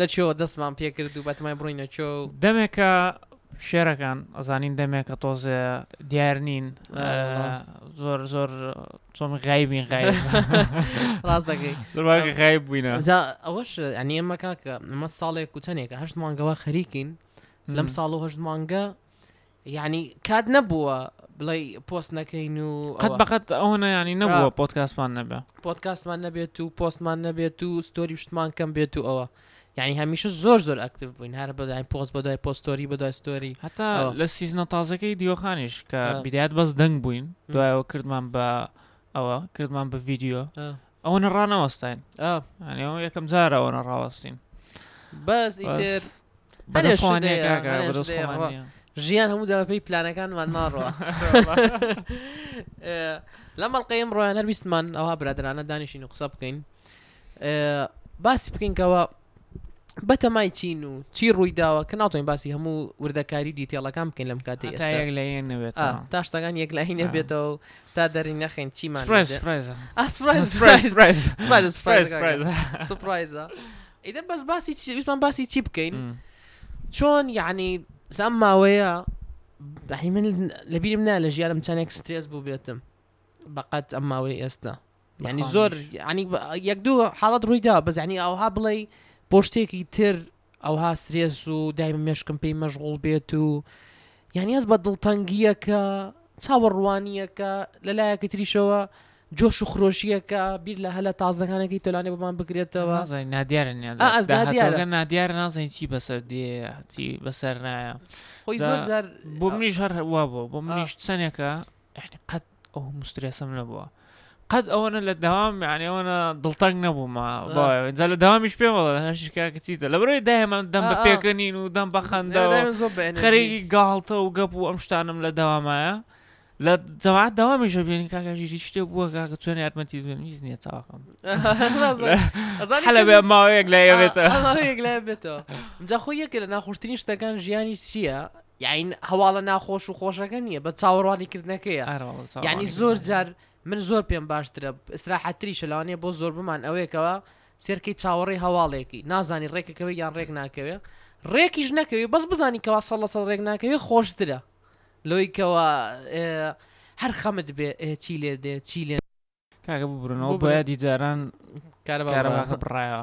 دەچەوە دەستمان پێکرد و بەتمای بڕینە چۆ دەمێکە شێرەکان ئەزانین دەمێکە تۆزێ دیار نین زۆر زۆر چۆن غایبین غای ڕاست دەکەی زۆرواگە غایب بووینە ئەوەش ئەنی ئەمە کاکە ئەمە ساڵێک کوچەنێکە هەشت مانگەوە خەریکین لەم ساڵ و هەشت مانگە یانی کات نەبووە بڵێی پۆست نەکەین و قەت ئەوە. بەقەت ئەوە نە ینی نەبووە آ. پۆدکاستمان نەبێ پۆدکاستمان نەبێت و پۆستمان نەبێت و ستۆری شتمان کەم بێت و ئەوە یعنی هەمیشە زۆر زۆر ئەکتیڤ بووین هەر بەداین پۆست بەدوای پۆستۆری بەدوای ستۆری هەتا ئەوە. لە سیزنە تازەکەی دیۆخانیش کە آ. بیدایەت بەس دەنگ بووین دوایەوە کردمان بە ئەوە کردمان بە ڤیدیۆ آ. ئەوەنە ڕانەوەستین ئەوە یەکەم جار ئەوەنە ڕاوەستین بەس ئیتر ژیان هەموو داپی پلانەکانمان ناڕوە لە مەڵقەیەم ڕۆیان هەرویستمان ئەوها برادرانە دانیشین و قسە بکەین باسی بکەینکەوە بەتەمای چین و چی ڕوویداوە کە ناتوانین باسی هەموو وردەکاری دیتێڵەکان بکەین لەم کاتی هەتا ئێستا یەک لە یەک نەبێت ئا، تا شتەکان یەکلایی نەبێتەوە و تا دەری نەخەین چیمان سپرایز دەبێت. سپرایز ئا، سپرایز، سپرایز، سپرایز، سپرایز، سپرایز، سپرایز. سپرایزە ئیدە بەس باسی چی ویستمان باسی چی بکەین م. چۆن یعنی زام ماوەیە بەهی من لەبیرم نا لە ژیانم چەندێک سترێس بوو بێتم بەقەت ئەم ماوەی ئێستا ینی زۆر ینی یەک دوو حاڵت ڕوویدا بەزانی ئەوها بڵێ بۆ شتێکی تر ئەوها سرێس و دایمە مێشکم پێی مەشغوڵ بێت و یعنی هەز بە دڵتەنگیەکە چاوەڕوانیەکە لە لایەکی تریشەوە جۆش و خرۆشیەکە بیر لە هەلە تازەکانەکەی تۆلانێ بمان بکرێتەوە نادیارن نادیار نازین چی بەسەر دێ چی بەسەر نایە بۆ منیش هەر هەوا بۆ بۆ منیش چەندێکە قەت ئەو هەموو سترێسم نەبووە قەت ئەوەنە لە داوام یعنی ئەوەنە دڵتەنگ نەبوومە جا لە داوامیش پێم وڵە هەشکا کچیتە لە بەرەوەی دایمان دەم بە پێکەنین و دەم بە خەندەوە خەرێکی گاڵتە و گەپ و ئەم شتانم لە داوامایە لە جەماعات داوامیشە بێنین کاکژیری شتێ بووە کاکە چۆن یارمەتی دوێن هیچ نییە چاوەکەم لە ماوەیەک لە ئێوێتەوە جا خۆ یەکە لە ناخورتنی شتەکان ژیانی چییە یاین هەواڵە ناخۆش و خۆشەکە نییە بە چاوەڕوانی کردنەکەیە ئەرە واللە چاوەڕوانی یانی زۆر کردنەکەیە. جار من زۆر پێم باشترە ئیسراحەت تریشە لەوانەیە بۆ زۆربەمان ئەوەیەکەوە سێرکەی چاوەڕێی هەواڵێکی نازانی ڕێکەکەوێ یان ڕێک ناکەوێ ڕێکیش نەکەوێ بەس بزانی کەوا سەد لە سەد ڕێک ناکەوێ خۆشترە لۆیکەوە ئێ هەر خەمت بێ ئێ چی لێ دێ چی لێ کاکە ببرنەوە بۆیادی جاران کارەباخە بڕایەوە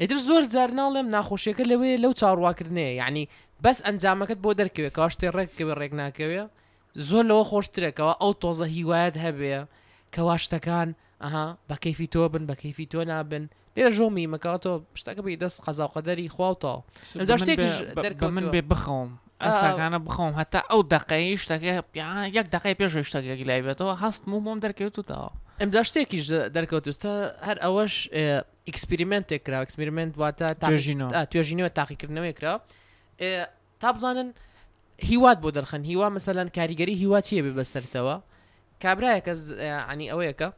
ئیتر زۆر جار ناڵێم ناخۆشیەکە لەوەیە لەو چاڕواکردنەیە یعنی بەس ئەنجامەکەت بۆ دەرکەوێت کاش تێ ڕێککەوێ ڕێک ناکەوێ زۆر لەوە خۆشترێکەوە ئەو تۆزە هیوایەت هەبێ کەوا شتەکان ئەها بە کەیفی تۆ بن بە کەیفی تۆ نابن لێرە ژۆ میمەکە ئەتۆ شتەکە بی دەست قەزاو قەدەری خوا و تاو ئەجا شتێکیش دەرکە من بێ بخەوم ئەساکانە بخۆم هەتا ئەو دقەی شتەکە یەک دقی پێش شتەکێک لای بێتەوە هەست و بۆم دەرکەوت و تاوە ئەمجا شتێکیش دەرکەوتستا هەر ئەوەش ئیکسپریمنتێک کرا ئەکسپریمنت واتە توێژینەوە توێژینەوە تاقیکردنەوەی کرا تا بزانن هیوات بۆ دەرخەن هیوا مەسەلەن کاریگەری هیوا چیە بێ بەسەرتەوە کابراایەکە عنی ئەوەیەکە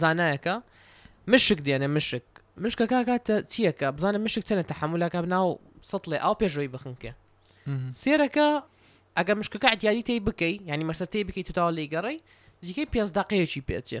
زانایەکە مشک دێنە مشک مشکە کاکاتە چیەکە بزانە مشک چەنە تەحملەکە بناو سەڵێ ئاو پێشەوەی بخنکێ سێرەکە ئەگە مشکەکە دیاری تی بکەی ینی مەسەتی بکەی توتاالی گەڕی جیکەی پێنج دقەیەکی پێچێ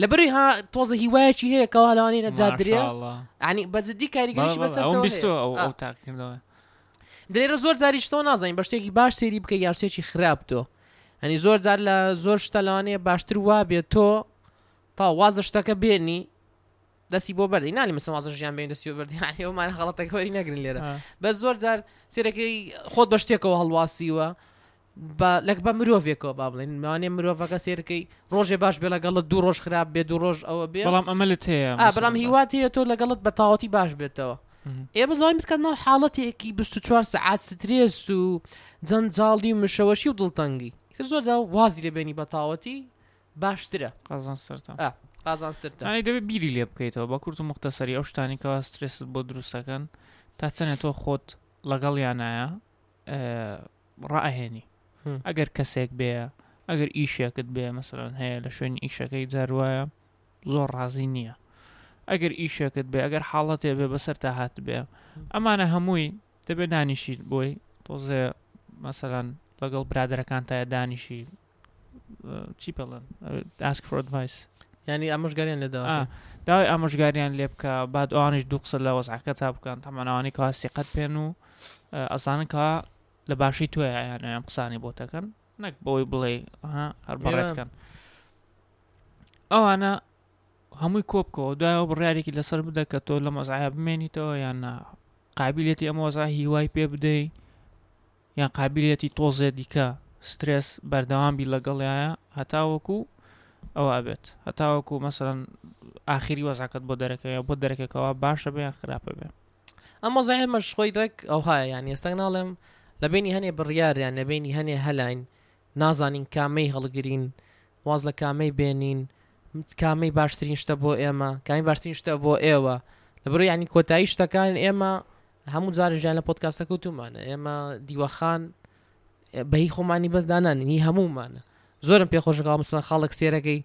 لە بەری ها تۆزە هیوایەکی هەیە کەوا لەوانەیە نەجات درێ ماشاءاللە. عنی بە جددی کاریگەریش بەڵێ، بەسەر ئەوم بیستووە ئەو ئەو تاقیکردنەوە درێرە زۆر جاریش تۆ نازانین بە شتێکی باش سەیری بکە یان شتێکی خراپ تۆ ئەنی زۆر جار لە زۆر شتە لەوانەیە باشتر وابێت تۆ تا وازە شتەکە بێنی دەستی بۆ بەردەی نالی مسن وازە ژیان بێن دەستی بۆ بەردی هەمان خەڵەتەکەوەی نەگرن لێرە آه. بەس زۆر جار سێرەکەی خۆت بە شتێکەوە هەڵواسیوە بە لەک بە مرۆڤێکەوە با بڵێن مەوانێ مرۆڤەکە سێرکەی ڕۆژێ باش بێ لەگەڵت دوو ڕۆژ خراپ بێ دوو ڕۆژ ئەوە بێ بەڵام ئەمەلت هەیە بەڵام هیوات هەیە تۆ لەگەڵت بە تاوەتی باش بێتەوە ئێ بەزانین بکەن ناو حاڵەتێکی 24 سعات سترێس و جەنجاڵی و مشەوەشی و دڵتەنگی زۆر جا وازی لە بینی بەتاوەتی باشترە قازان سەرتا قازانسترتە دەبێت بیری لێ بکەیتەوە بە کورت و مختەسەری ئەو شتانیکەوە سترێست بۆ دروستەکەن تا چەنێ تۆ خۆت لەگەڵ یانایە ڕائهێنی ئەگەر کەسێک بێ ئەگەر ئیشێکت بێ مەسەرەن هەیە لە شوێن ئیشەکەی جاروایە زۆر ڕازی نییە ئەگەر ئیشێکت بێ ئەگەر حاڵەتێ بێ بەسەر تا هات بێ ئەمانە هەمووی دەبێت دانیشیت بۆی تۆزێ مەسەرەن لەگەڵ برادەرەکان تایە دانیشی چی پێڵێن ئاسک فۆر ئەدڤایس یعنی ئامۆژگاریان لێ داوا آه. بکەن. داوای ئامۆژگاریان لێ بکە بعد ئەوانیش دوو قسە لە وەزعەکە تا بکەن تەمانەوانی کەوا سیقەت پێن و ئە، ئەزانن کە لە باشی تۆ یان ئەم قسانی بۆ تەکەن نەک بەوەی بڵێ ها هەر ئێوە- بەڕێتکەن ئەوانە هەمووی کۆبکەوە دوایەوە بڕارێکی لەسەر بدە کە تۆ لە مەزعە بمێنیتەوە یان نا قابلێتی ئەم وەزع هیوای پێ بدەی یان قابیلیەتی تۆزێ دیکە سترێس بەردەوام بی لەگەڵیایە هەتاوەکو ئەوە ئەبێت هەتاوەکو مەسەرەن ئاخری وەزاکەت بۆ دەرەکەوە بۆ دەرەکەکەەوە باشە بێ یان خراپە بێ ئەم وەزای مەش خۆی ڕێک ئەوهایە یان ئێستەنگ ناڵێم لە بینی هەنێ بڕیاریان لە بینی هەنێ هەلاین نازانین کامەی هەڵگرین واز لە کامەی بێنین کامەی باشترین شتە بۆ ئێمە کامی باشترین شتە بۆ ئێوە لە بڕی ینی کۆتایی شتەکان ئێمە هەموو جارێ ژیان لە پۆتکاستە کەوتومانە ئێمە دیوەخان بەهی خۆمانی بەس دانانین هی هەموومانە زۆرم پێ خۆشەکە مسن خاڵک سێرەکەی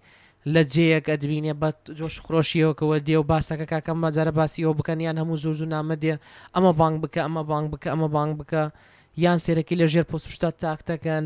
لە جەیەک ئەدبینێ بە جۆش خرۆشیەوەکەوە دێ و باسەکە کاکەم ماجارە باسیەوە بکەن یان هەموو زۆر زوو نامە دێ ئەمە بانگ بکە ئەمە بانگ بکە ئەمە بانگ بکە یان سێرەکی لە ژێر پۆسشتا تاکتەکەن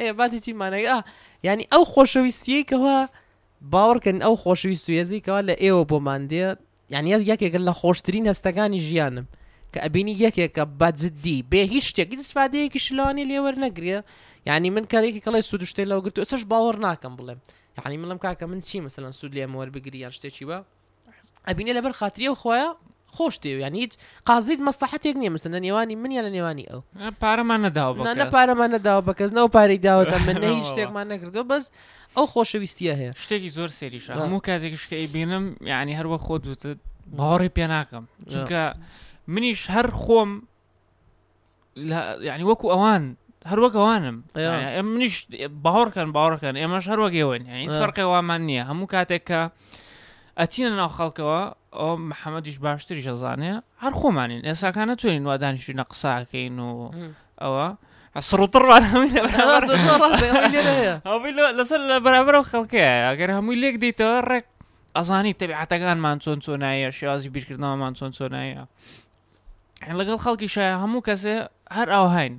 ئێ باتی چی مانەگە ینی ئەو خۆشەویستیەی کەەوە باوەڕکەن ئەو خۆشویست و هێزیکەوە لە ئێوە بۆمان دێ یان یاد یەکێک لە خۆشترین هەستەکانی ژیانم کە ئەبینی یەکێکە بەجددی بێ هیچ شتێک سفادەیەکی شلوانی لێوەر نەگرێ ینی من کارێکی کەڵێ سوود شتێ لەو گرتو سش باوەڕ ناکەم بڵێم یعنی مڵم کاکە من چی مەسەن سوود لێم وەربگری یان شتێکی بە ئەبینێ لەبەر خاتری ئەو خۆیە خۆش تێ یان هیچ قازیت مەستەحەتێک نییە مسن لە نێوانی منیان لە نێوانی ئەو پارەمان نەداوە نە پارەمان نەداوە بە کەس نەوە پارەی داوەتە من نە هیچ شتێکمان نەکردو بەس ئەو خۆشەویستیە هەیە شتێکی زۆر سێریش هەموو کاتێکشکە ئەیبینم یعنی هەروە خۆ دوتت باوەڕی پێ ناکەم چونکە منیش هەر خۆم یعنی وەکو ئەوان هەروەک ئەوانم منیش باوەڕکەن باوەڕکەن ئێمەش هەروەک ئێوەن هیچ فەرقی وامان نییە هەموو کاتێک کە ئەتینە ناو خەڵکەوە ئەو محەممەدیش باشتری شەزانێ هەر خۆمانین ئێساکانە توێنین وادانیشتینە قساکەین و ئەوە سڕوتڕ لەسەر لە بەرابەرەوە خەڵکەیە ئەگەر هەمووی لێک دیتەوە ڕێک ئەزانی تەبیعاتەکانمان چۆن چۆنایە شێوازی بیرکردنەوەمان چۆن چۆنایە لەگەڵ خەڵکی شایە هەموو کەسێ هەر ئاوهاین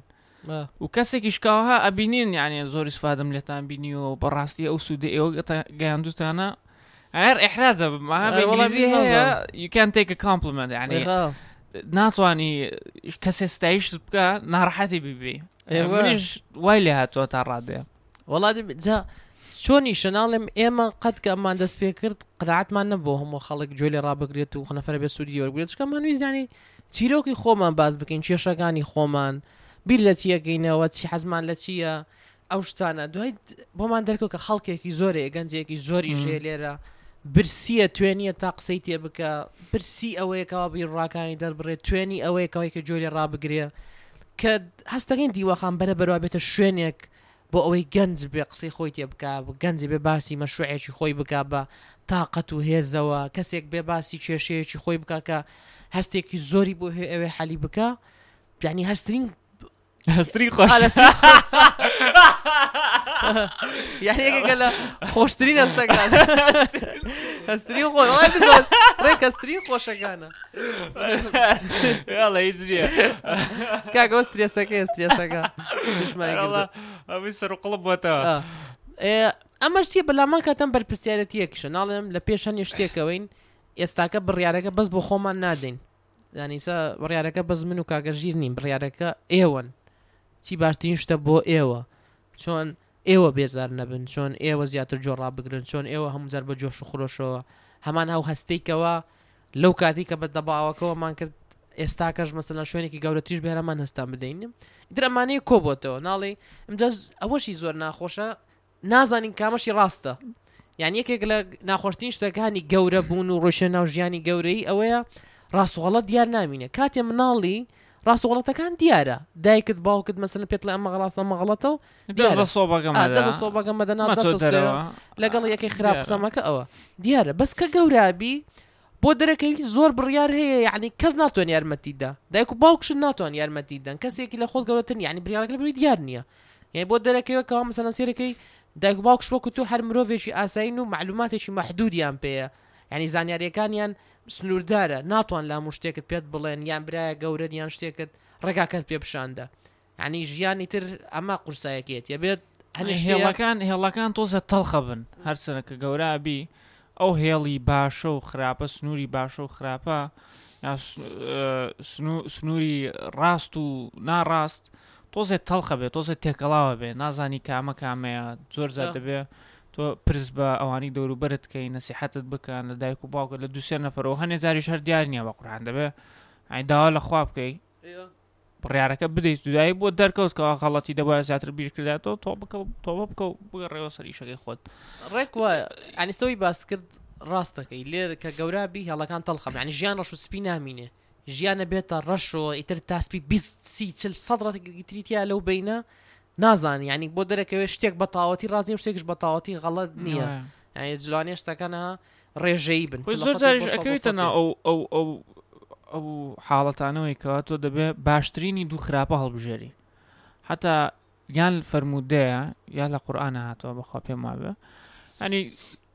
و کەسێکی شکاوها ئەبینین یعنی زۆری سفادم لێتان بینیوە و بەڕاستی ئەو سوودە ئێوە گەیاندوتانە هەر ئحرازە یکان تێکە کامپلمنت ینی ناتوانانی کەسێ ستایشت بکە ناڕەحەتی ببی وای لێ هاتووە تا ڕادێ وەڵا جا چۆنیشە ناڵێم ئێمە قەت کە ئەممان دەست پێ کرد قەناعەتمان نەبوو هەموو خەڵک گوێ لێ ڕابگرێت و خنەفەر بێ سوودی وەرگێت چکەمان ویزانی چیرۆکی خۆمان باز بکەین کێشەکانی خۆمان بیر لە چیەکەینەوە چی حەزمان لە چییە ئەو شتانە دوای بۆمان دەرکەوت کە خەڵکێکی زۆرە گەنجێکی زۆری ژێ لێرە برسیە توێنیە تا قسەی تێ بکە برسی ئەوەیەکەوە بیر ڕاکانی دەربڕێت توێنی ئەوەیەکەوەی کە جۆری ڕابگرێ کە هەست دەکەین دیوەخان بەرە بەرەوە بێتە شوێنێک بۆ ئەوەی گەنج بێ قسەی خۆی تێ بکا گەنج بێ باسی مەشروعێکی خۆی بکا بە تااقەت و هێزەوە کەسێک بێ باسی کێشەیەکی خۆی بکا کە هەستێکی زۆری بۆ هێ ئەوێ حەلی بکە پیانی هەسترین هەستری خۆش یاریەکە لە خۆشترین هەستەکان هەستری خۆ ڕێکەستری خۆشەکانە یاڵە هیچ نییە کاکە ئەو سترێسەکە هەیە سترێسەکە دژمای گردە. یاڵە، ئەوەی سەر و قڵب بۆتەوە ئا. ئێ، ئەمەش چیە بەلامان کاتەم بەرپرسیارەتیەکیشە ناڵێم لە پێش هەنێ شتێکەوەین ئێستاکە بڕیارەکە بەس بۆ خۆمان نادەین دانیسا بڕیارەکە بەس من و کاگە ژیر نیم بڕیارەکە ئێوەن چی باشترین شتە بۆ ئێوە چۆن ئێوە بێزار نەبن، چۆن ئێوە زیاتر جۆ ڕابگرن، چۆن ئێوە هەموو جار بە جۆش و خرۆشەوە هەمان ئەو هەستەی کەوا لەو کاتی کە بە دەباوەکەوە مان کرد ئێستاکەش مەسەلا شوێنێکی گەورەتیش بێ هەمان هەستان بدەین در ئەمانەیە کۆبتەوە ناڵێ ئەمجا ئەوەشی زۆر ناخۆشە نازانین کامەشی ڕاستە یان یەکێک لە ناخۆشتین شتەکانی گەورە بوون و ڕۆشە ناو ژیانی گەورەی ئەوەیە ڕاستوغڵەت دیار نامینە کاتێ مناڵی ڕاستوغڵەتەکان دیارە دایکت باوکت مەسن پێت لە ئەمە ڕاستە مەغڵەتە و دیارە سۆبەکە دەست سۆبەکە مەدەنا لەگەڵ یەکەی خراپ قسەمەکە ئەوە دیارە بەس کە گەورابی بۆ دەرەکەوی زۆر بڕیار هەیە یعنی کەس ناتوان یارمەتیدا دایک و باوکش ناتوان یارمەتیدەن کەسێکی لە خۆل گەورەتن یعنی بریارەکە بری دیار نییە یعنی بۆ دەرەکەوە کەوا مەسەنە سێرەکەی دایک باوکش وەکو تو هەر مرۆڤێکی ئاسایین و معلوماتێکی محدودیان پێەیە ینی زانیاریەکانیان سنووردارە ناتوان لە مشتێکت پێت بڵێن یان برایە گەورە یان شتێکت ڕێگاکەت پێ پیشاندە یانی ژیان ئیتر ئەمە قورسایەتیەتیە بێت هەنێ هێڵەکان هێڵەکان تۆزە تەڵخە بن هەرچەنە کە گەورابی ئەو هێڵی باشە و خراپە سنووری باشە و خراپە سنووری ڕاست و ناڕاست تۆزێ تەڵخە بێت تۆزێ تێکەڵاوە بێ نازانی کامە کامەیە زۆر زیاد دەبێ تۆ پرس بە ئەوانی دەوروبەرت کەی نەسیحەتت بکەن لە دایک و باوکە لە دووسێ نەفرەوە هەنێ جاریش هەر دیار نییە بە قڕان دەبێ ئەی داوا لە خواب بکەی بڕیارەکە بدەیت دوایی بۆ دەرکەوت کەوا غەڵەتی دەبە زیاتر بیرکرداتەوە تۆ بکە تۆ بکە بگەڕێەوە سەریشەکەی خۆت ڕێک وە ئەنیستەوەی باست کرد ڕاستەکەی لێر کە گەورا بی هەڵەکان تەڵخەم ینی ژیان ڕەش و سپی نامینێ ژیانە بێتە ڕەشەوە ئیتر تاسپی سی چل سەد ڕەتگیتریتیا لەو بینە نازانانی ینی بۆ دەرەکەوێت شتێک بەتاوەتی ڕازی و شتێکش بەتاوەتی غەڵت نییە جوانێ شتەکەنەها ڕێژەیی بن خۆی زۆر جاریش ئەکەوێتە ناو ئەو ئەو ئەو ئەو حاڵەتانەوەی کەوا تۆ دەبێ باشترینی دوو خراپە هەڵبژێری حتا یان فەرمودەیە یا لە قورآانە هاتەوە بەخوا پێم وابێ ئەنی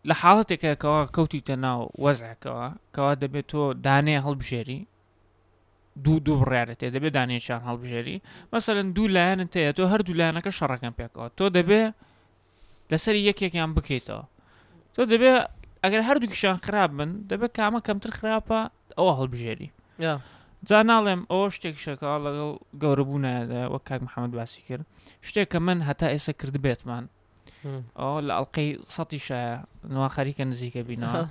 لە حاڵەتێکەکەەوە کەوتیتە ناو وەزعەکەەوە کەوا دەبێت تۆ دانێ هەڵبژێری دوو دوو بڕارە تێ دەبێت دانێشان هەڵبژێری مەسەرن دوو لایەنە تەیە تۆ هەردوو لایەنەکە شەڕەکەم پێکەوە تۆ دەبێ لەسەری یەکێکیان بکەیتەوە تۆ دەبێ ئەگەر هەردووکیشان خراپ بن دەبێت کامە کەمتر خراپە ئەوە هەڵبژێری جا ناڵێم ئەوە شتێک شەکە لەگەڵ گەورەبوونایەدا وە کاک محەممەد باسی کرد شتێک کە من هەتا ئێستا کرد بێتمان ئەو لە ئەڵلقەی سەی شایە نوا خەریکە نزیکە بینەوە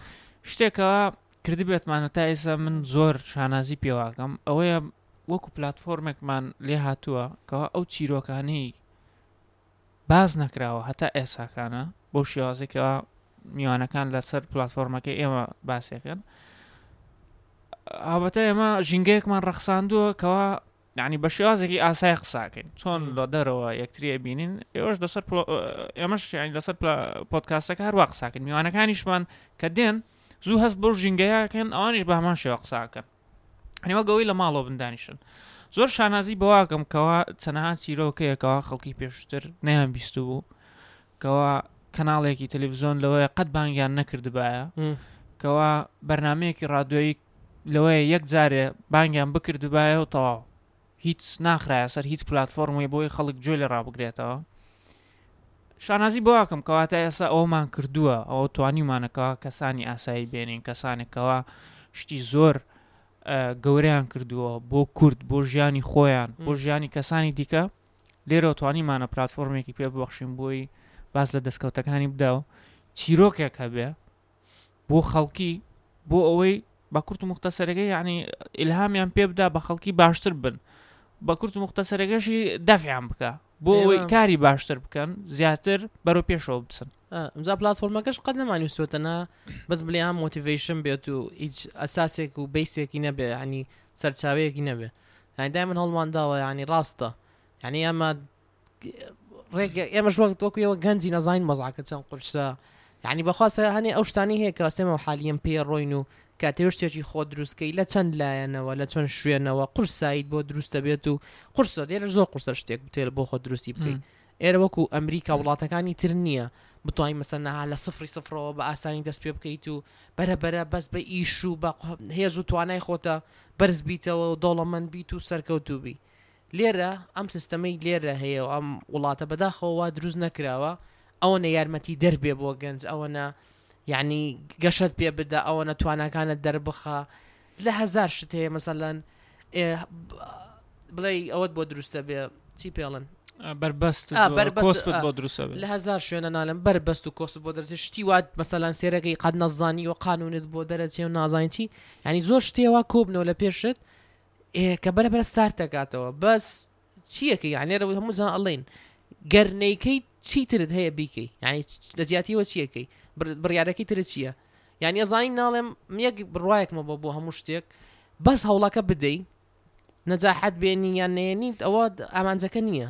شتێکەوە کردی بێتمانە تا ئێسا من زۆر شانازی پێواکەم ئەوەیە وەکو پلتفۆرمێکمان لێ هاتووە کەوا ئەو چیرۆکانەی باس نەکراوە هەتا ئێساکانە بەو شێوازی کە میوانەکان لەسەر پلتفۆرمەکەی ئێمە باسیەکەن ئابەتە ئێمە ژینگەیەکمان ڕەخساندووە کەوا ینی بە شێوازێکی ئاسای قساکەین چۆن لە دەرەوە یەکتریە بینین ئێوەش لەسەر ئێمەش ینی لەسەر پۆتکاسەکە هەروە قساکەن میوانەکانیشمان کە دێن زوو هەست بۆ ژینگەیەکەن ئەوانیش بە هەمان شێوە قساکەن هەنێوە گەوەی لە ماڵەوە بندانیشن زۆر شانازی بەواکەم کەوا چەنەها چیرۆکەیەکەوە خەڵکی پێشتر نەیان بیست بوو کەوا کەناڵێکی تەلەڤزیۆن لەوەیە قەت بانگیان نەکردبایە کەوا بەرنمەیەکی ڕادۆیی لەوەیە یەک جارێ بانگیان بکردبایە و تەواو هیچ ناخرایە سەر هیچ پلاتفۆرمێ بۆی خەڵک گوێ لێ ڕابگرێتەوە شانازی بۆواکەم کەواتە ئێستا ئەومان کردووە ئەو توانیمانەکەەوە کەسانی ئاسایی بێنین کەسانێکەوە شتی زۆر گەوریان کردووە بۆ کورد بۆ ژیانی خۆیان بۆ ژیانی کەسانی دیکە لێرە توانیمانە پلتفۆرمێکی پێ ببخشین بۆی باس لە دەستکەوتەکانی بداو چیرۆکێک هەبێ بۆ خەڵکی بۆ ئەوەی بە کورت و مختصرەکەی یعنی ئیلهامیان پێ بدا بە خەڵکی باشتر بن بە کورت و مختصرەکەشی دەفیان بکە بۆ ئێوە- ئەوەی کاری باشتر بکەن زیاتر بەرەو پێشەوە بچن ئەمجا پلاتفۆرمەکەش قەت نەمانویستوەتە نا بەس بلێ ئەم مۆتیڤیشن بێت و هیچ ئەساسێک و بیسێکی نەبێ ینی سەرچاوەیەکی نەبێ یانی دای من هەڵمانداوە ینی ڕاستە ینی ئەمە ڕێگە ئێمە شوەک تۆکیەوە گەنجی نەزانین مەزاکە چەند قرسە یعنی بەخواستە هەنێ ئەو شتانی هەیە کە سێمە حالیەن پێ ڕۆین و کە تێشتێکی خۆ دروستکەی لە چەند لایەنەوە لە چۆن شوێنەوە قورساییت بۆ دروستە بێت و قرسە دێ لە زۆر قرسە شتێک بتێل بۆ خۆ دروستی بکەیت ئێرە وەکو ئەمریکا وڵاتەکانی تر نییە بتوانین مەسەنەها لە سفری سفرەوە بە ئاسانی دەست پێ بکەیت و بەرەبەرە بەس بە ئیش و بە هێز و توانای خۆتە بەرز بیتەوە و دەوڵەمەند بیت و سەرکەوتوبی لێرە ئەم سیستەمەی لێرە هەیە و ئەم وڵاتە بەداخەوە وا دروست نەکراوە ئەوەنە یارمەتیدەر بێ بۆ گەنج ئەوەنە یعنی گەشەت پێ بدە ئەوەنە تواناکانت دەربخە لە هەزار شت هەیە مەسەلەن بڵێ ئەوەت بۆ دروستە بێ چی پێڵن بەربەست بەربەست بۆ دروستە لە هزار شوێنە نالم بەربەست و کۆست بۆ دەرچێت شتی وات مەسەلان سێرەکەی قەت نەزانی و قانونت بۆ دەرەچێ و نازانیی ینی زۆر شتێوا کۆبنەوە لە پێشت ئێ کە بەرە بەرە ستارت دەکاتەوە بەس چیەکەی یان لێرە هەموو جان ئەڵین گەر نەیکەی چی ترت هەیە بیکەی یعنی لە زیاتیەوە چیەکەی بڕیارەکەی ترە چییە یان ێزانین ناڵێم یەک بڕواایەکمە بۆ بۆ هەموو شتێک بەس هەوڵەکە بدەی نەجاحەت بێنی یان نێنیت ئەوە ئامانجەکە نییە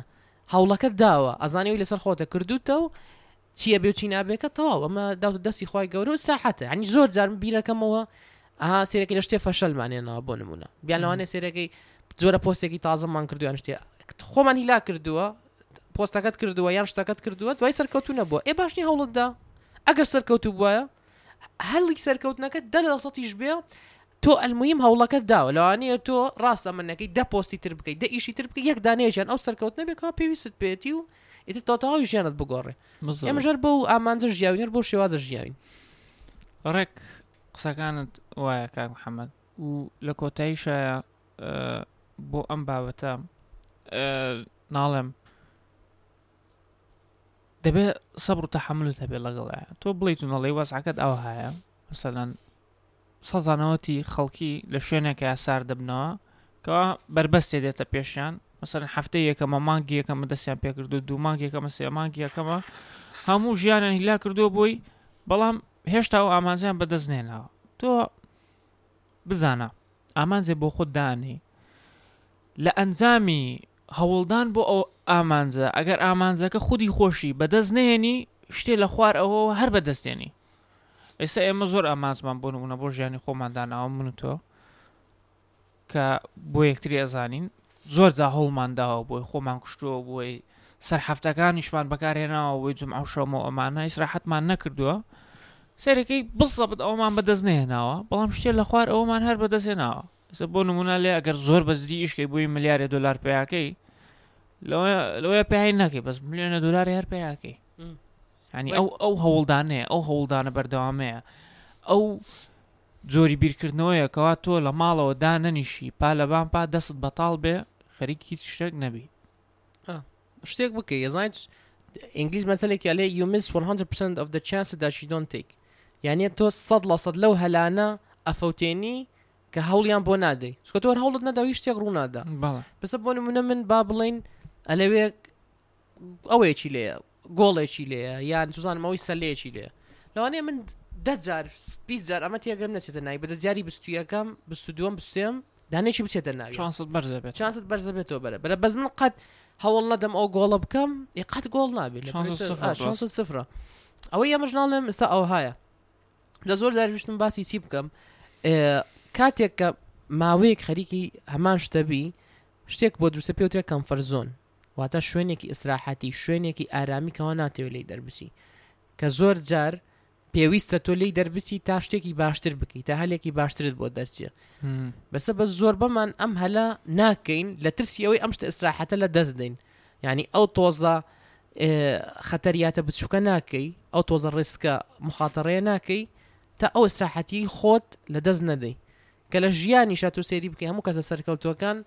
هەوڵەکە داوە ئەزانانی لەسەر خۆتە کردوتە و چی ئەبێ و چی نابێ کە تەواو ئەمە داوتە دەستی خوای گەورە و ئیسراحەتە یعنی زۆر جار من بیرەکەمەوە ئەها سێرەکەی لە شتێ فەشەلمان هێناوە بۆ نمونە بیان لەوانێ سێرەکەی جۆرە پۆستێکی تازەمان کردویان شتێ خۆمان هیلا کردووە پۆستەکەت کردووە یان شتەکەت کردووە دوای سەرکەوتو نەبووە ئێ باشنی هەوڵتدا ئەگەر سەرکەوتو بواە هەلی سەرکەوتنەکە دە لە سەتیش بێ تۆ ئەلموهیم هەوڵەکەت داوە لەوانەیە تۆ ڕاست ئەمە نەکەی دە پۆستی تر بکەی دە ئیشی تر بکەی یەک دانەیەکیان ئەو سەرکەوتنە بێ کەوا پێویستت پێێتی و ئیتر تۆ تەواوی ژیانت بگۆڕێ بزەوە. ئێمە ژەر بەو ئامانجە ژیاوین هەر بۆ شێوازە ژیاوین ڕێک قسەکانت وایە کاک محەممەد و لە کۆتایی شایە بۆ ئەم بابەتە ئە، ناڵێم دەبێ سەبر و تەحملت هەبێ لەگەڵایە تۆ بڵیت و نەڵێ وەزعەکەت ئەوهایە مثلەن سەتانەوەتی خەڵکی لە شوێنێکە سارد دەبنەوە کەوا بەربەستێ دێتە پێشیان مەسەرن هەفتە یەکەمە مانگی یەکەمە دەستیان پێکردو دوو مانگ یەکەمە سێ مانگی یەکەمە هەموو ژیانیان هیلا کردووە بۆی بەڵام هێشتا و ئامانزیان بەدەست نێناوە تۆ بزانە ئامانزێ بۆ خۆت دانێ لە ئەنجامی هەوڵدان بۆ ئەو ئامانجە ئەگەر ئامانجەکە خودی خۆشی بەدەست نەهێنی شتێ لە خوار ئەوەوە هەر بەدەستێنی ئێستا ئێمە زۆر ئامانجمان بۆ نمونە بۆ ژیانی خۆمان داناوە من تۆ کە بۆ یەکتری ئەزانین زۆر جا هەوڵمان داوە بۆی خۆمان کوشتەوە بۆی سەر هەفتەکانیشمان بەکارهێناوە بۆی جمع و شەمە ئەمانە ئیسراحەتمان نەکردووە سەرەکەی بزەبت ئەومان بەدەست نێناوە بەڵام شتێ لە خوار ئەومان هەر بەدەستێناوە ئێستا بۆ نمونە لێ ئەگەر زۆر بەجدی ئیشکەی بۆی ملیارێ دلار پیاکەی لەوەیە پێی ناکەی بەس ملیێنە دلاری هەر پیاکەی ینی ئەو ئەو هەوڵدانەیە ئەو هەوڵدانە بەردەوامەیە ئەو جۆری بیرکردنەوەیە کەوا تۆ لە ماڵەوە دانەنیشی پا لەبان پا دەست بەتاڵ بێ خەریکی هیچ شتێک نەبی شتێک بکە یزانیت ئینگلیز مەسلێکی لێ you miss 100% of the chances that you don't take یعنی تۆ سەد لە سەد لەو هەلانە ئەفەوتێنی کە هەوڵیان بۆ نادەی چکە تۆ هەوڵت نەداوی شتێک ڕوونادا بەڵێ بەسە بۆ نمونە من با بڵین ئەلەوێ ئەوەیەکی لێ گۆڵێکی لێە یان توزانم ئەوی سەلەیەکی لێ لەوانەیە من دەجار سپی جار ئەمە تێگەم نەچێتە نای بە دەجاری بستویەکەم بست دوم بسێم دانێکی بچێتە ناوی چانست بەرزە بێت چانست بەرزە بێتەوە بەرە بەرە بەس من قەت هەوڵ نەدەم ئەو گۆڵە بکەم ی قەت گۆڵ نابێت چانس سفرە ئەوەی ئەمەش ناڵێم ئستا ئەو هاە لە زۆر دارویشتم باسی چی بکەم کاتێک کە ماوەیەک خەریکی هەمان شتەبی شتێک بۆ دروستە پێوترێ کەمفەرزۆن واتە شوێنێکی ئیسراحەتی، شوێنێکی ئارامی کەوا ناتەوێ لێی دەربچی، کە زۆر جار پێویستە تۆ لێی دەربچی تا شتێکی باشتر بکەی، تا هەلێکی باشترت بۆ دەرچێ. بەسە بە زۆربەمان ئەم هەلە ناکەین لە ترسی ئەوەی ئەم شتە ئیسراحەتە لە دەست دەین. یعنی ئەو تۆزە خەتەریاتە بچووکە ناکەی، ئەو تۆزە ڕێسکە مخاتەڕەیە ناکەی، تا ئەو ئیسراحەتی خۆت لە دەست نەدەی. کە لە ژیانیشە تۆ سێری بکەی هەموو کەسە سەرکەوتوەکان،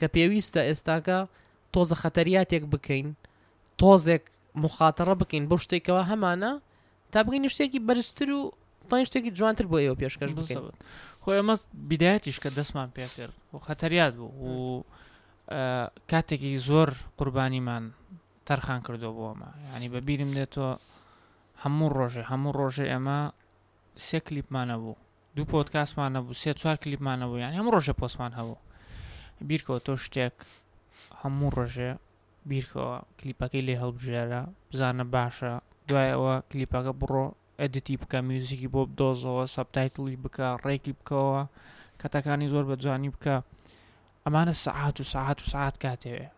کە پێویستە ئێستاکە تۆزە خەتەریاتێک بکەین تۆزێک مخاتەڕە بکەین بۆ شتێک کەوا هەمانە تا بگەین شتێکی بەرزتر و تاین شتێکی جوانتر بۆ ئێوە پێشکەش بکەین بسەوت خۆ ئەمە بیدایەتیش کە دەستمان پێکرد و خەتەریات بوو و ئا، کاتێکی زۆر قوربانیمان تەرخان کردو بۆ ئەمە ینی بە بیرم دێتەوە هەموو ڕۆژێ هەموو ڕۆژێ ئەمە سێ کلیپمانە بوو دوو پۆدکاستمان نەبوو سێ چوار کلیپمان نەبوو یانی هەموو ڕۆژێ پۆستمان هەبوو بیرکەوە تۆ شتێک هەموو ڕۆژێ بیرکەوە کلیپەکەی لێ هەڵبژێرە بزانە باشە دوایەوە کلیپەکە بڕۆ ئەدتی بکە میوزیکی بۆ بدۆزەوە سەبتایتڵی بکە ڕێکی بکەوە کەتەکانی زۆر بە جوانی بکە ئەمانە سەعات و سەعات و سەعات کاتێوێ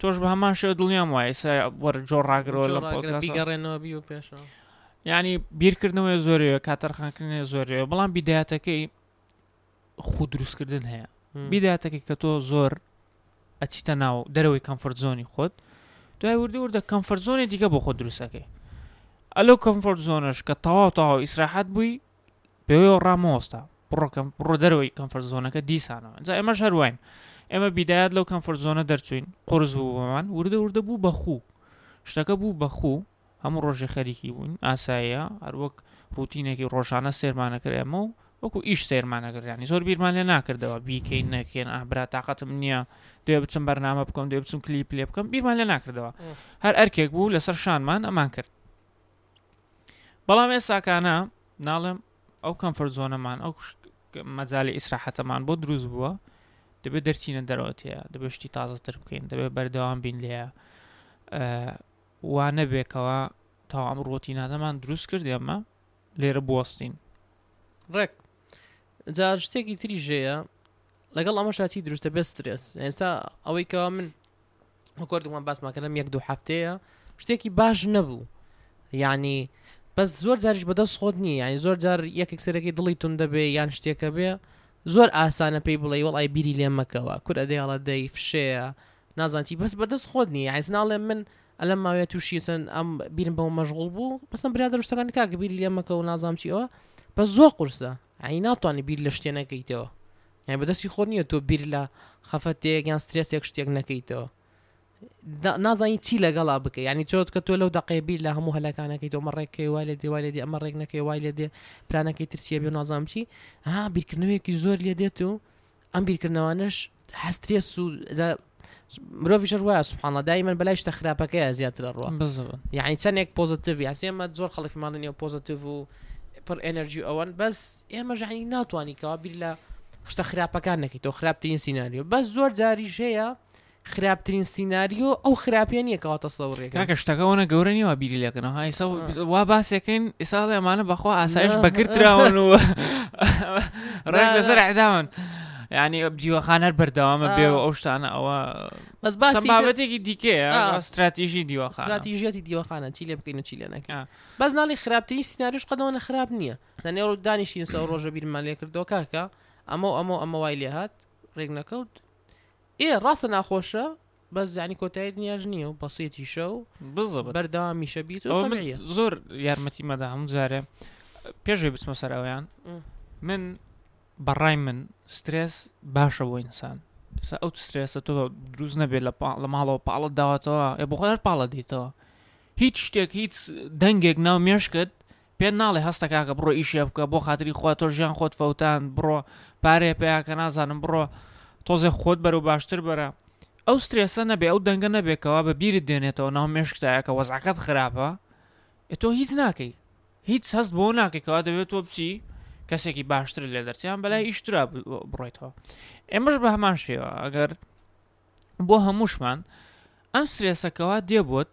تۆش بە هەمان شێ دڵنیام وایە سا وەرە جۆ ڕاگرەوە لە پۆگەڕێنەوە بیوە پێشەوە ینی بیرکردنەوەی زۆرەوە کاتەرخانکردنە زۆرەوە بەڵام بیداەتەکەی خود دروستکردن هەیە بیداەتەکە کە تۆ زۆر ئەچیتە ناو دەرەوەی کەمفرد زۆنی خۆت دوای وردە وردە کەمفرد زۆنی دیکە بۆ خۆ دروستەکەی ئەلو کەمفرد زۆنش کە تەواو تەواو ئیسراحەت بووی بەوێ و ڕا مۆستا بڕۆکەم بڕۆ دەرەوەی کەمفەر زۆنەکە دیسانەوە جا ئێمەش هەروین ئێمە بیدایەت لەو کەمفەر زۆنە دەرچوین قرس بوو بەمان وردە وردە بوو بەخوو شتەکە بوو بەخوو هەموو ڕۆژێ خەریکی بوون ئاسایە هەروەک ڕوتینێکی ڕۆژانە سێرمانەکرد ئەمە و وەکو ئیش سێرمانەگەرانی زۆر بیرمان لێ ناکردەوە بیکەین نەکەێن ئابرا تااقەتم نییە دوێ بچم بەرنامە بکەم دوێ بچم کلیپ لێ بکەم بیرمان لێ ناکردەوە هەر ئەرکێک بوو لەسەر شانمان ئەمان کرد بەڵام ئێساکانە ناڵێم ئەو کەمفەر زۆنەمان ئەو مەجای ئیسراحەتەمان بۆ دروست بووە دەبێت دەرچینە دەرەوەتەیە دەبێت شتی تازەتر بکەین دەبێت بەردەوام بین لە وا نەبێکەوە تا ئەم ڕۆتیناتەمان دروست کرد ئێمە لێرە بوەستین ڕێک جا شتێکی تری ژەیە لەگەڵ ئەمە شاچی دروستە بێ سترێس ئێستا ئەوەی کەوا من کردمان باسمان کردم یەک دوو هەفتەیە شتێکی باش نەبوو یعنی بەس زۆر جاریش بەدەست خۆت نییە ینی زۆر جار یەکێک سەرەکەی دڵی تون دەبێ یان شتێکە بێ زۆر ئاسانە پێی بڵێ وڵی بیری لێ مەکەوە کورە دەیاڵە دەی فشەیە نازانچی بەس بەدەست خۆت نییە ئایس ناڵێ من ئەلم ماوێت تووشیسن ئەم بیرم بەەوە مەشغول بوو بەسم برا دەشتەکان کاکە بیری لێ مەکە و نازانام چیەوە بە زۆر قورسە یانی ناتوانی بیر لە شتێ نەکەیتەوە یانی بەدەستی خۆت نییە تۆ بیر لە خەفەتێک یان سترێسێک شتێک نەکەیتەوە نازانی چی لەگەڵا بکە ینی چۆت کە تۆ لەو دەقێ بیر لە هەموو هەلەکانەکەی تۆمە ڕێککەی وای لە دیوای لێ ئەمە ڕێک نەکەی وای لێ دێ پلانەکەی ترسیە بێ نازانام چی ها بیرکردنەوەیەکی زۆر لێ دێت و ئەم بیرکردنەوانەش هەر سترێس و جا مرۆڤیش هەر وایە سبحان اللە دایمەن بەلای شتە خراپەکەیە زیاتر ئەڕوا بزەوە یعنی چەندێک پۆزتیڤ یاسی ئێمە زۆر خەڵکی ماڵی نێو پۆزتیڤ و پڕ ئێنەرژی ئەوەن بەس ئێمە ژانی ناتوانانی کەوا بیر لە شتە خراپەکان نەکەیت تۆ خراپترین سیناریۆ بەس زۆر جاریش هەیە خراپترین سیناریۆ ئەو خراپیە نییە کەوا تەسەوڕێک کاکە شتەکە وەنە گەورە نیوا بیری لەکەنەوە هایسا وا باسێکەین ئێسا ئەمانە بەخوا ئاسایش بەگرتراون و ڕێک لەسەر عداون. ینی دیوەخان هەر بەردەوامە بێ ئەو شتانە ئەوە بەس بابەتێکی دیکەیە استراتیژی دیوە استراتیژەتی دیوەخانە چی لێ بکەین و چی لێ نەکە بەس ناڵی خراپترین سینناریش قەدەوەە خراپ نییە لەنێ ڕوو دانیشتین سە ڕۆژە بیرمان لێ کردەوە کاکە ئەمە ئەمە ئەمە وای لێ هاات ڕێک نەکەوت ئێ ڕاستە ناخۆشە بەس زانی کۆتای دنیاش نییە و بەسیتیشە و بزەبت بەردەوامیشە بیت و ئەوە من تەبعیە. زۆر یارمەتی مەدا هەموو جارێ پێشێ بچمە سەر ئەویان م. من بەڕای من سترێس باشە بۆ ئینسان سا ئەو سترێسە تۆ دروست نەبێت لە پا- لە ماڵەوە پاڵت داواتەوە ئێ بۆ خۆر پاڵە دیتەوە هیچ شتێک هیچ دەنگێک ناو مێشکت پێت ناڵێ هەستە کاکە بڕۆ ئیشێ بکە بۆ خاتری خوا تۆ ژیان خۆت فەوتاند بڕۆ پارێ پیا کە نازانم بڕۆ تۆزێ خۆت بەرەو باشتر بەرە ئەو سترێسە نەبێ ئەو دەنگە نەبێکەوە بە بیرت دێنێتەوە ناو مێشکتایە کە وەزعەکەت خراپە تۆ هیچ ناکەی هیچ هەست بۆ ناکەیتەوە دەبێت تۆ بچی کەسێکی باشتر لێ دەرچیان بەلای ئیشترا بڕێتەوە ئێمەش بە هەمان شێوە ئەگەر بۆ هەمووشمان ئەم سرێسەکەەوە دێبوت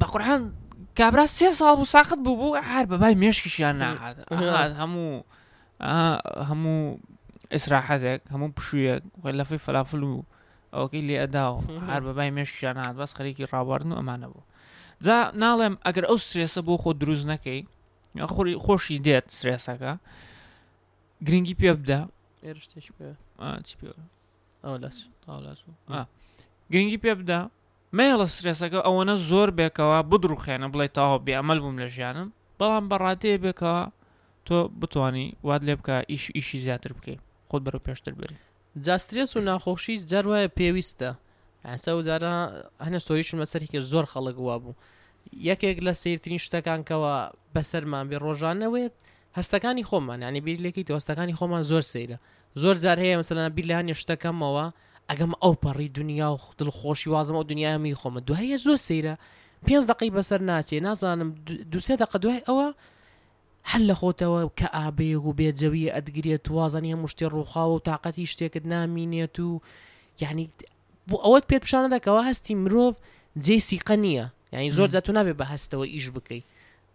بەقورحان کابرا سێ ساڵ بوو ساقت بوو بوو هەر بەبای مێشکیشیان ناهات هەموو هەموو ئیسراحەتێک هەموو پشوویەک خۆی لەفی فلافل و ئەوکەی لێ ئەدا و هەر بەبای مێشکیان هاات بەس خەریکی ڕاواردن و ئەمانە بوو جا ناڵێم ئەگەر ئەو سرێسە بۆ خۆ دروست نەکەی خۆی خۆشی دێت سرێسەکە گرنگی پێ بدە گرنگی پێ بدە مەیەڵە سترێسەکە ئەوەنە زۆر بێ کەوا بدڕوخێنە بڵێی تەواو بێ ئەمەل بووم لە ژیانم بەڵام بە ڕادەیە بێ کەوا تۆ بتوانی وات لێ بکا ئیش ئیشی زیاتر بکەی خۆت بەرەو پێشتر بەری. جا سترێس و ناخۆشی جار وایە پێویستە یان سەو جارە هەنێ ستۆریشم لە سەری کرد زۆر خەڵک وا بوو یەکێک لە سیرترین شتەکان کەوا بەسەرمان بێ ڕۆژانەوێت هەستەکانی خۆمان یانی بیر لێکی تۆستەکانی خۆمان زۆر سەیرە زۆر جار هەیە مەسەلەن بیر لە هەنێ شتەکەمەوە ئەگەم ئەو پەڕی دنیا و دڵ خۆشی وازم ئەو دنیای هەمووی خۆمە دوایە زۆر سەیرە پێنج دقی بەسەر ناچێ نازانم دوسێ دەقە دوای ئەوە هەل لە خۆتەوە کە ئابەیە و بێ جەوی ئەدگرێت وازانی هەموو شتێ ڕووخاوە و تااقەتی شتێکت نامینێت و یعنی بۆ ئەوەت پێ پیششانە دەکەەوە هەستی مرۆڤ جێ سیقە نییە یعنی زۆر دە تو نابێ بە هەستەوە ئیش بکەیت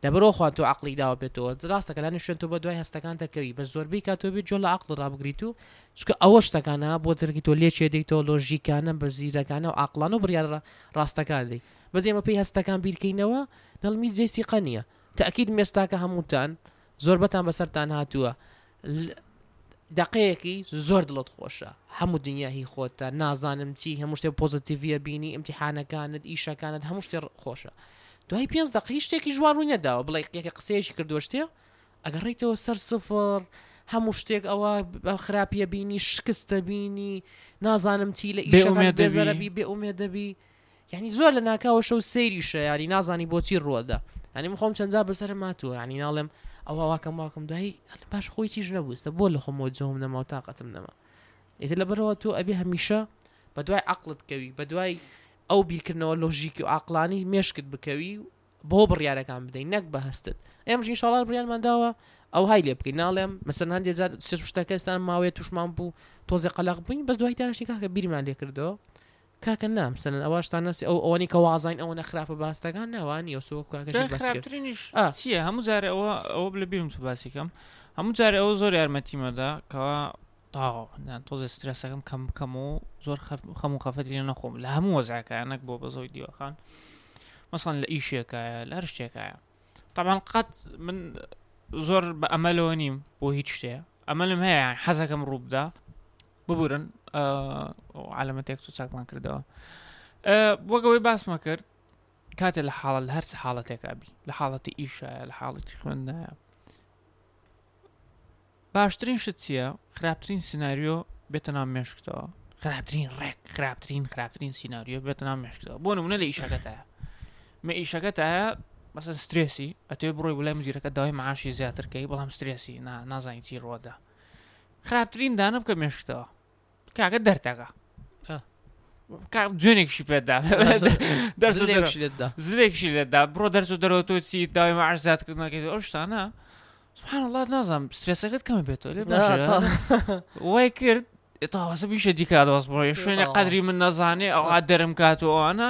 دە برۆ خوا تۆ عەقڵی داوە پێ تۆ راستە کە لانی شوێن تۆ بە دوای هەستەکان دەکەوی بەس زۆربەی کات تۆ بێ جۆ لە عەقڵ رابگریت و چکە ئەوە شتەکان ە بۆ دەرکی تۆ لێ چێ دێی تۆ لۆ ژیکانە بە زیرەکانە و عاقڵانە و بریار رە راستەکان دێی بەس ئێمە پێی هەستەکان بیر کەینەوە دڵ میت جێی سیقە نیە تەئکید مێستاکە هەمووتان زۆربەتان بەسەرتان هاتووە ل دەقەیەکی زۆر دڵت خۆشە هەموو دنیا هی خۆتە نازانم چی هەموو شتێ پۆزەتیڤیە بینی ئیمتیحانەکانت ئیشەکانت هەموو شتێ ڕ خۆشە دوای پێنج دەقە هیچ شتێکی جوان ڕووی نەداوە بڵێ یەکێ قسەیەکی کردوە شتێ ئەگەڕێیتەوە سەر سفڕ هەموو شتێک ئەوە ب- خراپیە بینی شکستە بینی نازانم چی لە بێ ئیشەکان ئومێدە بێزارە بی. بی بێ ئومێدە بی یانی زۆر لە ناکاوە شەو سەیری شەیاری نازانی بۆچی ڕوەدا هەنی من خۆم چەندجا بەسەر ماتوە ینی ناڵێم ئەوە واکەم واکەم دای باش خۆی چیش نەبووستە بۆ لە خۆمەوە جۆم نەما و تااقەتم نەما ئێتە لە بەرەوە تۆ ئەبێ هەمیشە بە دوای عقلت کەوی بە دوای ئەو بیرکردنەوە لۆژیک و عقلانی مێشکت بکەوی بۆ بڕیارەکان بدەین نەک بە هەستت ئەم ژین شڵار بڕیانمانداوە ئەو های لێ بکەین ناڵێم مەسەن هەندێک جار سێ شتەکەستان ماوەیە توشمان بوو تۆزێ قەلق بووین بە دوای دانیشتین کاکە بیرمان لێکردەوە کاکە نا مثلەن ئەوە شتان ناسی ئەو ئەوەنی کە وازین ئەوەنە خراپە باس دەکان نا وا نییە سۆ کاکەش جا باس کرد خراپترینیش ئا. چییە هەموو جارە ئەوە ئەوە بلە بیرم چوو باسی کەم هەموو جارە ئەوە زۆر یارمەتیمەدا کەوا تاو یان تۆزێ سترێسەکەم کەم بکەم و زۆر خەف- خەم و خەفەتی لێ نەخۆم لە هەموو وەزعەکە نەک بۆ بەزۆی دیوەخان مەسەن لە ئیشێکایە لە هەر شتێکایە تەبعەن قەت من زۆر بە ئەمەلەوە نیم بۆ هیچ شتێ ئەمەلم هەیە یان حەزەکەم ڕووبدا ببورن عالەمەتێک چ چاکمان کردەوە وەگەوەی باسمە کرد کاتێ لە حاڵە لە هەرس حاڵەتێکابی لە حاڵەتی ئیشە لە حاڵەتی خوێندایە باشترین شت چییە؟ خراپترین سناریۆ بێتە ناو مێشکتەوە خراپترین ڕێک خراپترین خراپترین سناریۆ بێتە ناو مێشکتەوە بۆ نمونە لە ئیشەکەتایە مە ئیشەکەتایە مەسەن سترێسی ئەتێ بڕۆی بڵای مدیرەکە داوای معاشی زیاترکەی بەڵام سترێسی نازانانی چی ڕۆدا خراپترین دانە بکە مێشکتەوە کاکە دەردەکە جوێنێکشی پێدا زلێکشی لێدا بڕۆ دەرس و دەرەوە تۆ چی داوای مەعش زیادکردنەکەیت ئەو شتانە سبحان الله نازم سترێسەکەت کەمە بێتەوە لێ وای کرد تاواسە بیشە دیکە دەواز بڕۆ شوێنە قەدری من نەزانێ ئەو دەرم کات و ئەوانە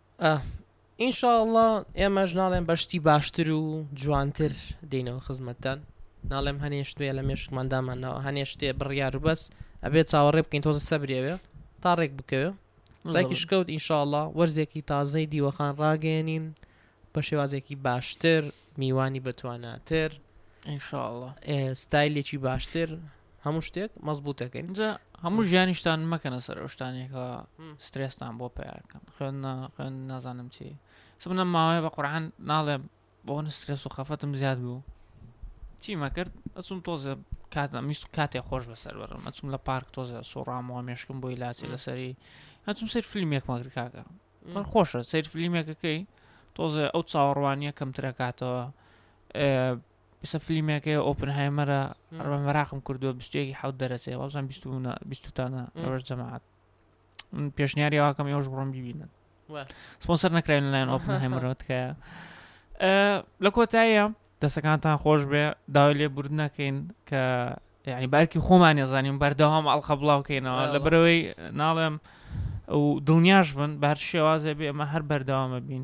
ان شاء اللە ئێمەش ناڵێم بە شتی باشتر و جوانتر دێینەوە خزمەتتان ناڵێم هەنێ شتێ لە مێشکمان دامانەوە هەنێ شتێ بڕیار و بەس ئەبێت چاوەڕێ بکەین تۆزە سەبرێوێ تا ڕێک بکەوێ لایکی شکەوت ئینشاءله وەرزێکی تازەی دیوەخان ڕاگەێنین بە شێوازێکی باشتر میوانی بەتواناتر ئینشاءله ستایلێکی باشتر هەموو شتێک مەزبوتەکەین جا هەموو ژیانیشتان مەکەنە سەر شتانێکە سترێستان بۆ پیاکەن خوێن خوێن نازانم چی سمە ماوەیە بە قڕان ناڵێ بۆ نسترێس و خەفەتم زیاد بوو چیمە کرد ئەچوم تۆزە کاتە میست کاتێ خۆش بەسەر بەرم ئەچوم لە پارک تۆزە سۆڕامەوە مێشکم بۆی لاچی لەسەری هەچوم سەر فیلمێک مەگر کاکە خۆشە سەر فیلمێکەکەی تۆزە ئەو چاوەڕوانیە کەمترە کاتەوە ئێستا فلیمەکەی ئۆپنهایمەرە ڕە مەراقم کردووە بیستێکی حەوت دەرەچێ وەڵزان بیستونە بیستانە ئەوەش جەماعات من پێشنیاری واکەم ئێوەش بڕۆم ببینن سپۆنسەر نەکراین لەلایەن ئۆپنهایمەرەوە تکایە لە کۆتاییە دەسەکانتان خۆش بێ داوای لێ برد نەکەین کە یعنی بارکی خۆمان نێزانین بەردەوام ئەڵخە بڵاوکەینەوە لە برەوەی ناڵێم ئەو دڵنیاش بن بار شێوازێ بێ ئەمە هەر بەردەوامە بین